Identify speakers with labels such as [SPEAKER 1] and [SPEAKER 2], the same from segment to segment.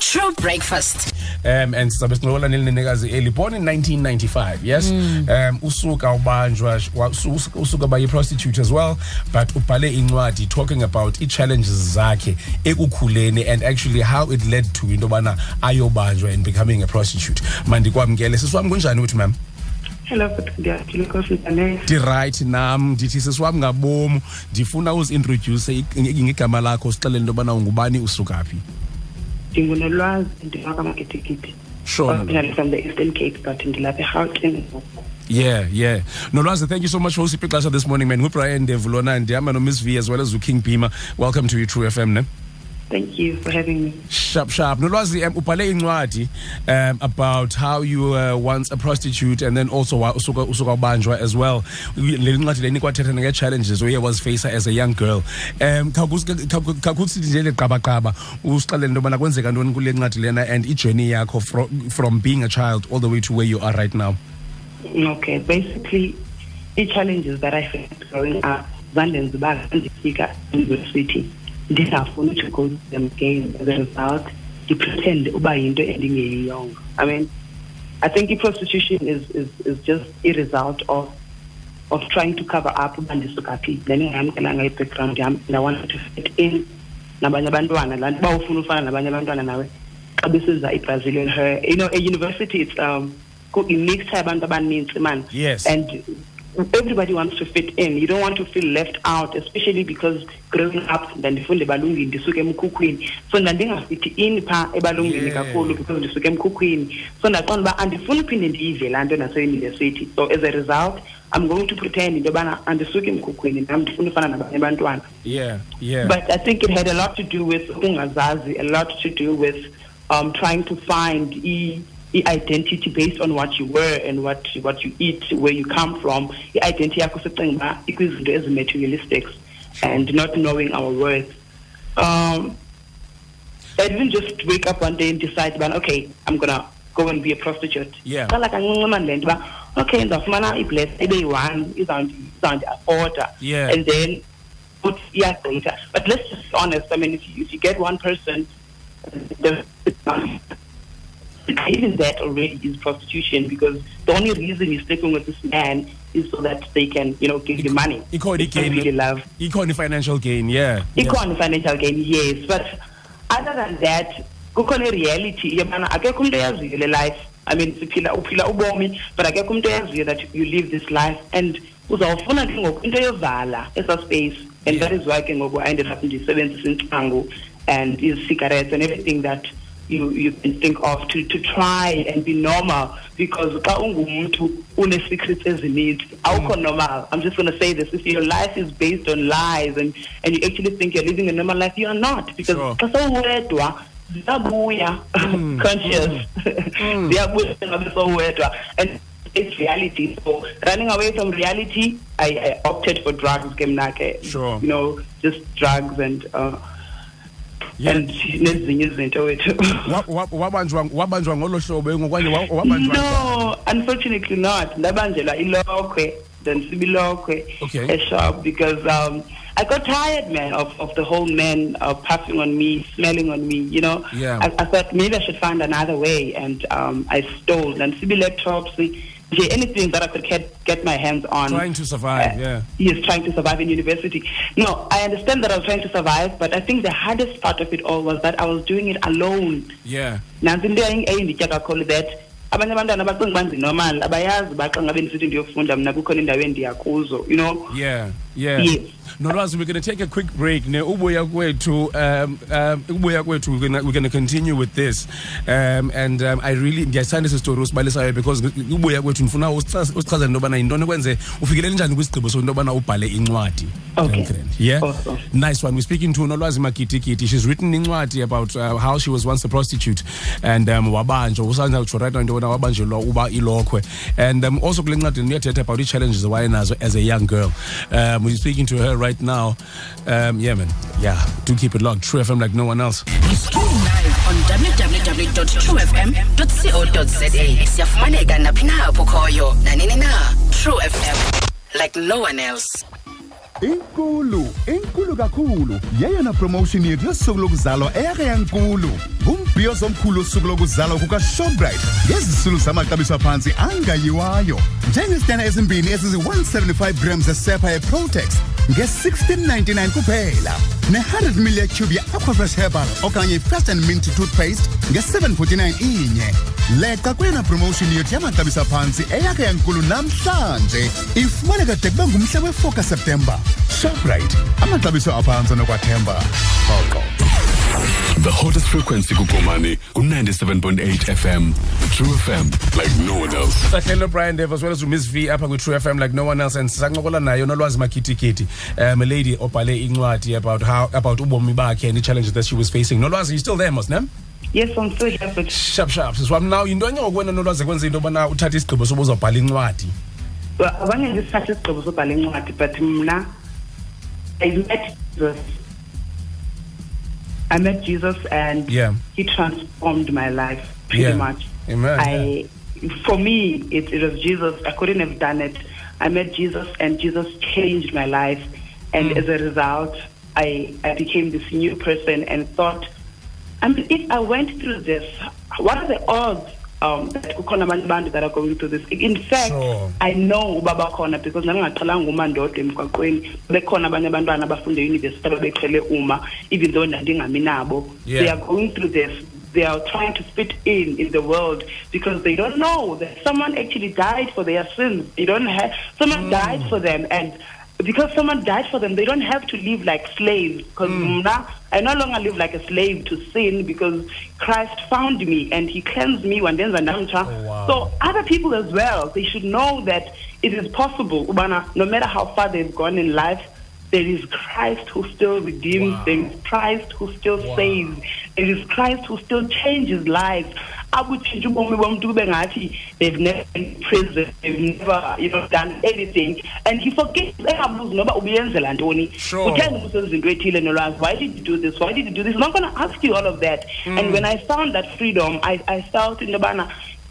[SPEAKER 1] True breakfast.
[SPEAKER 2] um and sizabe sincokola nelinenekazi eli born in 1995 yes? Um usuka ubanjwa wa- usu- usuka ba yi-prostitute as well but ubhale incwadi talking about ii-challenges zakhe ekukhuleni and actually how it led to into yobana ayobanjwa and becoming a prostitute. Mandikwamkele sisiwam kunjani wethu mam
[SPEAKER 3] Hello, but ndiyaphila Nkosi Ntanele.
[SPEAKER 2] ndirayithi nam ndithi sisiwam ngabomu ndifuna uzintroduce i- i- ngegama lakho sixelele into yobana ungubani usuka phi
[SPEAKER 3] Ndingunolwazi ndifaka amagidigidi.
[SPEAKER 2] Sure,
[SPEAKER 3] from the Eastern Cape but ndilapha.
[SPEAKER 2] Yeah, yeah. Nolwazi, thank you so much for usiphi ixesha this morning, man. Ngubrian Devulona ndihamba noMiss V as well as uKing Beamer. Welcome to you, True FM, ne?
[SPEAKER 3] Thank you for having me.
[SPEAKER 2] Sharp, sharp. Nolwazi, um, ubhale incwadi um, about how you were once a prostitute and then also usuka ubanjwa as well. Le ncwadi leni kwathetha nge-challenges oye wazifacer as a young girl. Um, khawukuthi nje le qabaqaba usixelele into yobana kwenzeka ntoni kule ncwadi lena and ijourney yakho from, from being a child all the way to where you are right now.
[SPEAKER 3] Okay, basically the challenges that I faced growing up, zandenza uba ndifika university ndingafuni to go to them again as a result ndipretend uba yinto endingeyiyongo. I mean, I think the prostitution is, is, is just a result of of trying to cover up uba ndisuka phi ndandingayamkelanga i-background yam and I wanted to fit in nabanye abantwana laa nto uba ufuna ufana nabanye abantwana nawe xa besiza i-brazilian her you know a university it's um imixture yabantu abanintsi man
[SPEAKER 2] Yes.
[SPEAKER 3] and everybody wants to fit in. You don't want to feel left out especially because growing up ndandifunde ebalungini ndisuke emkhukwini so ndandingafithi in phaa ebalungini
[SPEAKER 2] Yeah.
[SPEAKER 3] kakhulu because ndisuke emkhukwini so ndaqonda uba andifuni uphinde ndiyive laa nto naseyunivesithi so as a result i'm going to pretend into yobana andisuki emkhukwini nam ndifuna ufana nabanye abantwana.
[SPEAKER 2] Yeah, yeah.
[SPEAKER 3] but I think it had a lot to do with ukungazazi, a lot to do with um, trying to find e, e identity based on what you were and what what you eat, where you come from. The identity yakho secinga uba ikwizinto ezi-materialistics and not knowing our worth. Um, I didn't just wake up one day and decide, man, okay, I'm gonna go and be a prostitute.
[SPEAKER 2] Yeah.
[SPEAKER 3] Qala kancinci le nto uba, okay, ndizawufumana ibless ibe yi-one, izawundi- izawundi-afforda.
[SPEAKER 2] Yeah.
[SPEAKER 3] And then put yeah data. But let's just be honest. I mean, if you, if you get one person, the, even that already is prostitution because the only reason you're sleeping with this man is so that they can, you know, give you money. Not
[SPEAKER 2] igain.
[SPEAKER 3] really love.
[SPEAKER 2] Ikhona i-financial gain, yeah. yeah.
[SPEAKER 3] Ikhona financial gain, yes. But other than that, kukhona reality yobana akekho umuntu eyaziyo le life. I mean, siphila uphila ubomi, but akekho umuntu eyaziyo that you live this life and uzawufuna ke ngoku into yovala esa space and that is why ke ngoku I ended up ndisebenzisa intsangu and the tango and the cigarettes and everything that you you can think of to to try and be normal because xa ungumuntu une secrets ezininzi awukho mm. normal. I'm just going to say this if your life is based on lies and and you actually think you're living a normal life you are not. Because xa sowuwedwa ziyabuya. Mm. Conscious. Mm. Ziyabuya ngabe sowuwedwa and it's reality. So running away from reality i, I opted for drugs ke mna ke.
[SPEAKER 2] Sure.
[SPEAKER 3] you know just drugs and uh. And nezinye izinto wethu
[SPEAKER 2] Wa- wa- wabanjwa ngolo hlobo wabanjwa
[SPEAKER 3] no unfortunately not ndabanjelwa ilokhwe then sibilokhwe
[SPEAKER 2] Okay.
[SPEAKER 3] eshop because um I got tired, man, of, of the whole men uh, puffing on me, smelling on me. You know,
[SPEAKER 2] Yeah.
[SPEAKER 3] I, I thought maybe I should find another way, and um, I stole and CB laptops, the- anything that I could get, get my hands on.
[SPEAKER 2] Trying to survive,
[SPEAKER 3] Uh,
[SPEAKER 2] yeah.
[SPEAKER 3] He is trying to survive in university. No, I understand that I was trying to survive, but I think the hardest part of it all was that I was doing it alone.
[SPEAKER 2] Yeah.
[SPEAKER 3] nansi into eyi- eyinditya kakhulu that abanye abantwana bacinga uba ndinormal abayazi baxa ngabe ndisithi ndiyofunda mna kukhona indawo endiya you know
[SPEAKER 2] Yeah, yeah.
[SPEAKER 3] Yes.
[SPEAKER 2] Nolwazi, we're going to take a quick break. Ne ubuya kwethu, um, um, ubuya kwethu, we're going we're going to continue with this. Um, and um, I really ndiyathanda esi story usibalisayo because ubuya kwethu ndifuna usichaze usichaze into yobana yintoni ekwenze ufikelele njani kwisigqibo sento yobana ubhale incwadi.
[SPEAKER 3] Okay.
[SPEAKER 2] Yeah.
[SPEAKER 3] Awesome.
[SPEAKER 2] Nice one. We're speaking to Nolwazi Makitikiti. She's written incwadi about uh, how she was once a prostitute and um, wabanjwa usanda utsho right now into yobana wabanjelwa uba ilokhwe and um, also kule ncwadi uyathetha about ii-challenges awayenazo as a young girl um, we're speaking to her right now um, yeah man yeah do keep it locked true fm like no one else
[SPEAKER 1] live on www.truefm.co.za. Na na. True FM like no one else.
[SPEAKER 4] Inkulu inkulu kakhulu. Yeyona promotion yethu yosuku lokuzalwa eyake yankulu. Ngumbhiyozo omkhulu wosuku lokuzalwa kukashoprite ngezisulu zamaxabiso aphantsi angayiwayo. Njengezitena ezimbini ezizi-175 grams esepha yeprotex nge-1699 kuphela. Ne-100 ml cube ye-aquafresh herbal okanye i-first and mint toothpaste nge-749 inye. Leqa kweyona promotion yethu yamaxabiso aphantsi eyakhe yankulu namhlanje. Ifumaneka de kube ngumhla we-4 kaseptemba shoprite amaxabiso aphantsi nokwathemba. Rhoqo.
[SPEAKER 5] The hottest frequency kugomani ku-97.8 FM. True FM, like no one else.
[SPEAKER 2] sahleli Brian dev as well as umiss v apha kwi-true fm like no one else and sisancokola nayo nolwazi makhitikhithi um a lady obhale incwadi about how about ubomi bakhe and the-challenges that she was facing. Nolwazi you still there mos nem
[SPEAKER 3] yes i'm still here but
[SPEAKER 2] sharp sharp siswam now yinto enye ngokuwena nolwazi ekwenza into yobana uthathe isigqibo soba uzawubhala incwadi.
[SPEAKER 3] Well, abanye ndisithathe isigqibo sobhala incwadi but mna i met jesus. I met jesus and
[SPEAKER 2] Yeah.
[SPEAKER 3] he transformed my life pretty
[SPEAKER 2] Yeah.
[SPEAKER 3] much.
[SPEAKER 2] Amen,
[SPEAKER 3] i for me it, it was jesus. I couldn't have done it. I met jesus and jesus changed my life. And
[SPEAKER 2] Mm.
[SPEAKER 3] as a result i i became this new person and thought I mean, if I went through this, what are the odds um, that kukhona abanye abantu that are going through this? In fact,
[SPEAKER 2] Sure.
[SPEAKER 3] I know uba bakhona because ndandingaqhelanga uma ndodwa emgwaqweni bekhona abanye abantwana abafunde eyunivesithi ababeqhele uma even though ndandingami nabo
[SPEAKER 2] Yeah.
[SPEAKER 3] they are going through this they are trying to fit in in the world because they don't know that someone actually died for their sins they don't have someone died for them and because someone died for them, they don't have to live like slaves. Because mm. now I no longer live like a slave to sin because Christ found me and He cleansed me and
[SPEAKER 2] Oh, wow.
[SPEAKER 3] So other people as well, they should know that it is possible. No matter how far they've gone in life, there is Christ who still redeems.
[SPEAKER 2] Wow.
[SPEAKER 3] There is Christ who still
[SPEAKER 2] Wow.
[SPEAKER 3] saves. There is Christ who still changes lives. Abutshintsha ubomi bomntu kube ngathi they've never been prison they've never you know done anything. And he forgives engabuzi noba ubuyenzela ntoni.
[SPEAKER 2] Sure.
[SPEAKER 3] uthenge ubusenza into ethile nolwazi why did you do this? Why did you do this? I'm not going to ask you all of that. Mm. And when i found that freedom i, I felt in the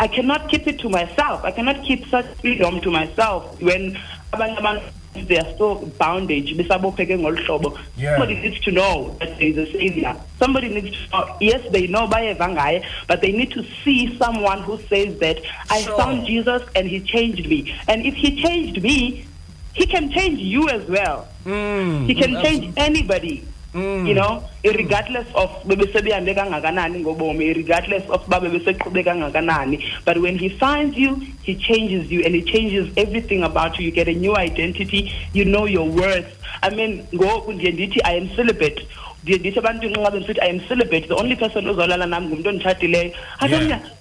[SPEAKER 3] I cannot keep it to myself. I cannot keep such freedom to myself when abanye abantu they are still bondage. besabopheke ngolu hlobo.
[SPEAKER 2] Yeah.
[SPEAKER 3] Somebody needs to know that there is a savior. Somebody needs to know. Yes, they know by ngaye, but they need to see someone who says that I
[SPEAKER 2] Sure.
[SPEAKER 3] found Jesus and he changed me. And if he changed me, he can change you as well.
[SPEAKER 2] Mm,
[SPEAKER 3] He can change anybody.
[SPEAKER 2] Mm.
[SPEAKER 3] You know, regardless of bebesebehambe kangakanani ngobomi, regardless of uba bebeseqhube kangakanani. But when he finds you, he changes you and he changes everything about you. You get a new identity, you know your worth. I mean, ngoku ndiye ndithi I am celibate. ndiye ndithi abantu nxa bendisithi i am celibate the only person ozolala nami ngumntu onditshatileyo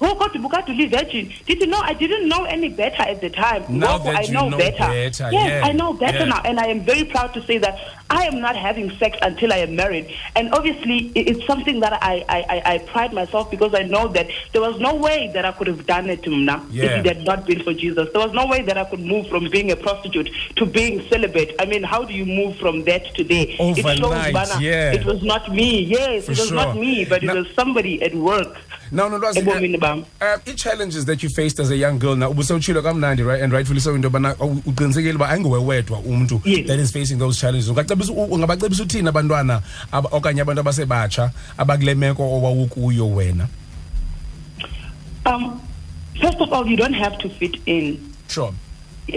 [SPEAKER 3] atomna oh kodwa ubukade uli-virgin ndithi no i didn't know any better at the time
[SPEAKER 2] Now
[SPEAKER 3] Ngoku
[SPEAKER 2] that
[SPEAKER 3] i
[SPEAKER 2] you
[SPEAKER 3] know
[SPEAKER 2] know
[SPEAKER 3] better,
[SPEAKER 2] better,
[SPEAKER 3] yes
[SPEAKER 2] yeah,
[SPEAKER 3] i know better
[SPEAKER 2] yeah.
[SPEAKER 3] now and I am very proud to say that I am not having sex until I am married. And obviously, it's something that I, I, I, I pride myself because I know that there was no way that I could have done it, Mna,
[SPEAKER 2] Yeah.
[SPEAKER 3] if it had not been for Jesus. There was no way that I could move from being a prostitute to being celibate. I mean, how do you move from that today? it shows, Bana,
[SPEAKER 2] yeah.
[SPEAKER 3] it was not me. Yes,
[SPEAKER 2] For
[SPEAKER 3] it was
[SPEAKER 2] sure.
[SPEAKER 3] not me, but it was somebody at work.
[SPEAKER 2] Now nolwazi
[SPEAKER 3] ebomini bam.
[SPEAKER 2] uh, i-challenges that you faced as a young girl now ubusewutshilo kamnandi right? And rightfully so into yobana u- uqinisekile uba ayinguwe wedwa umntu that is facing those challenges. Ungabacebisa uthini abantwana okanye abantu abasebatsha abakule meko owawukuyo wena?
[SPEAKER 3] Um, first of all, you don't have to fit in.
[SPEAKER 2] sure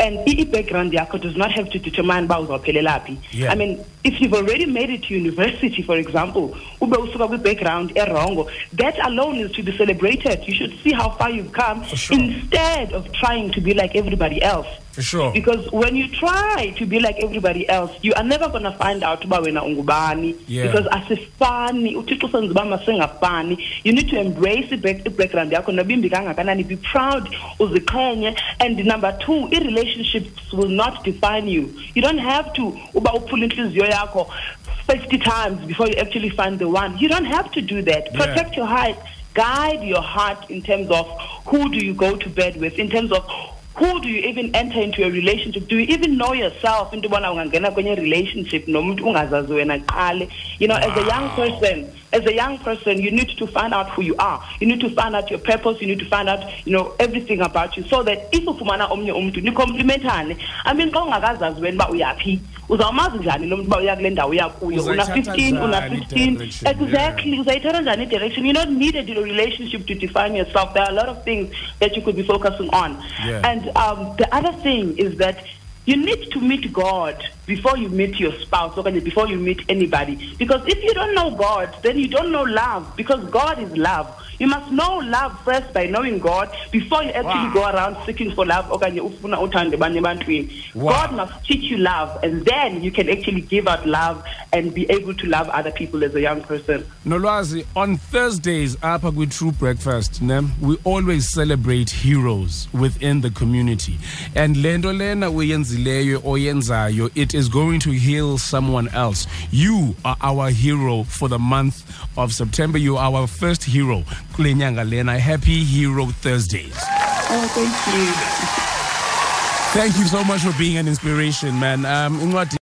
[SPEAKER 3] and i-background yakho does not have to determine uba uzawuphelela phi
[SPEAKER 2] Yeah.
[SPEAKER 3] i mean if you've already made it to university for example ube usuka kwi-background erongo that alone is to be celebrated you should see how far you've come
[SPEAKER 2] sure.
[SPEAKER 3] instead of trying to be like everybody else
[SPEAKER 2] For sure.
[SPEAKER 3] because when you try to be like everybody else you are never going to find out uba wena ungubani.
[SPEAKER 2] Yeah.
[SPEAKER 3] because asifani uthixo senza uba masingafani. You need to embrace i-back- i-background yakho nobimbi kangakanani. Be proud uziqhenye. And number two i-relationships will not define you. You don't have to uba uphula intliziyo yakho 50 times before you actually find the one. You don't have to do that.
[SPEAKER 2] Yeah.
[SPEAKER 3] protect your heart. Guide your heart in terms of who do you go to bed with in terms of who do you even enter into a relationship? Do you even know yourself into yobana ungangena kwenye relationship nomuntu ungazazi wena qale? You know as a young person as a young person you need to find out who you are. You need to find out your purpose. You need to find out you know everything about you so that if ufumana omnye umntu nikomplimentane i mean xa ungakazazi wena uba uyaphi uzawumazi njani lo mntu uba uya kule ndawo uya kuyo? Una-fifteen
[SPEAKER 2] una-fifteen
[SPEAKER 3] exactly uzayithatha njani i-direction? You don't need a relationship to define yourself. There are a lot of things that you could be focusing on.
[SPEAKER 2] Yeah.
[SPEAKER 3] and um, the other thing is that you need to meet God before you meet your spouse or before you meet anybody. Because if you don't know God, then you don't know love. Because God is love. You must know love first by knowing God before you actually
[SPEAKER 2] Wow.
[SPEAKER 3] go around seeking for love okanye ufuna uthande abanye ebantwini.
[SPEAKER 2] Wow.
[SPEAKER 3] God must teach you love and then you can actually give out love and be able to love other people as a young person.
[SPEAKER 2] Nolwazi, on Thursdays, apha with True Breakfast, we always celebrate heroes within the community. And lento lena oyenzayo, it is going to heal someone else. You are our hero for the month of September. You are our first hero. Kule nyanga lena. Happy Hero Thursdays.
[SPEAKER 3] Oh, thank you.
[SPEAKER 2] Thank you so much for being an inspiration, man. Um, incwadi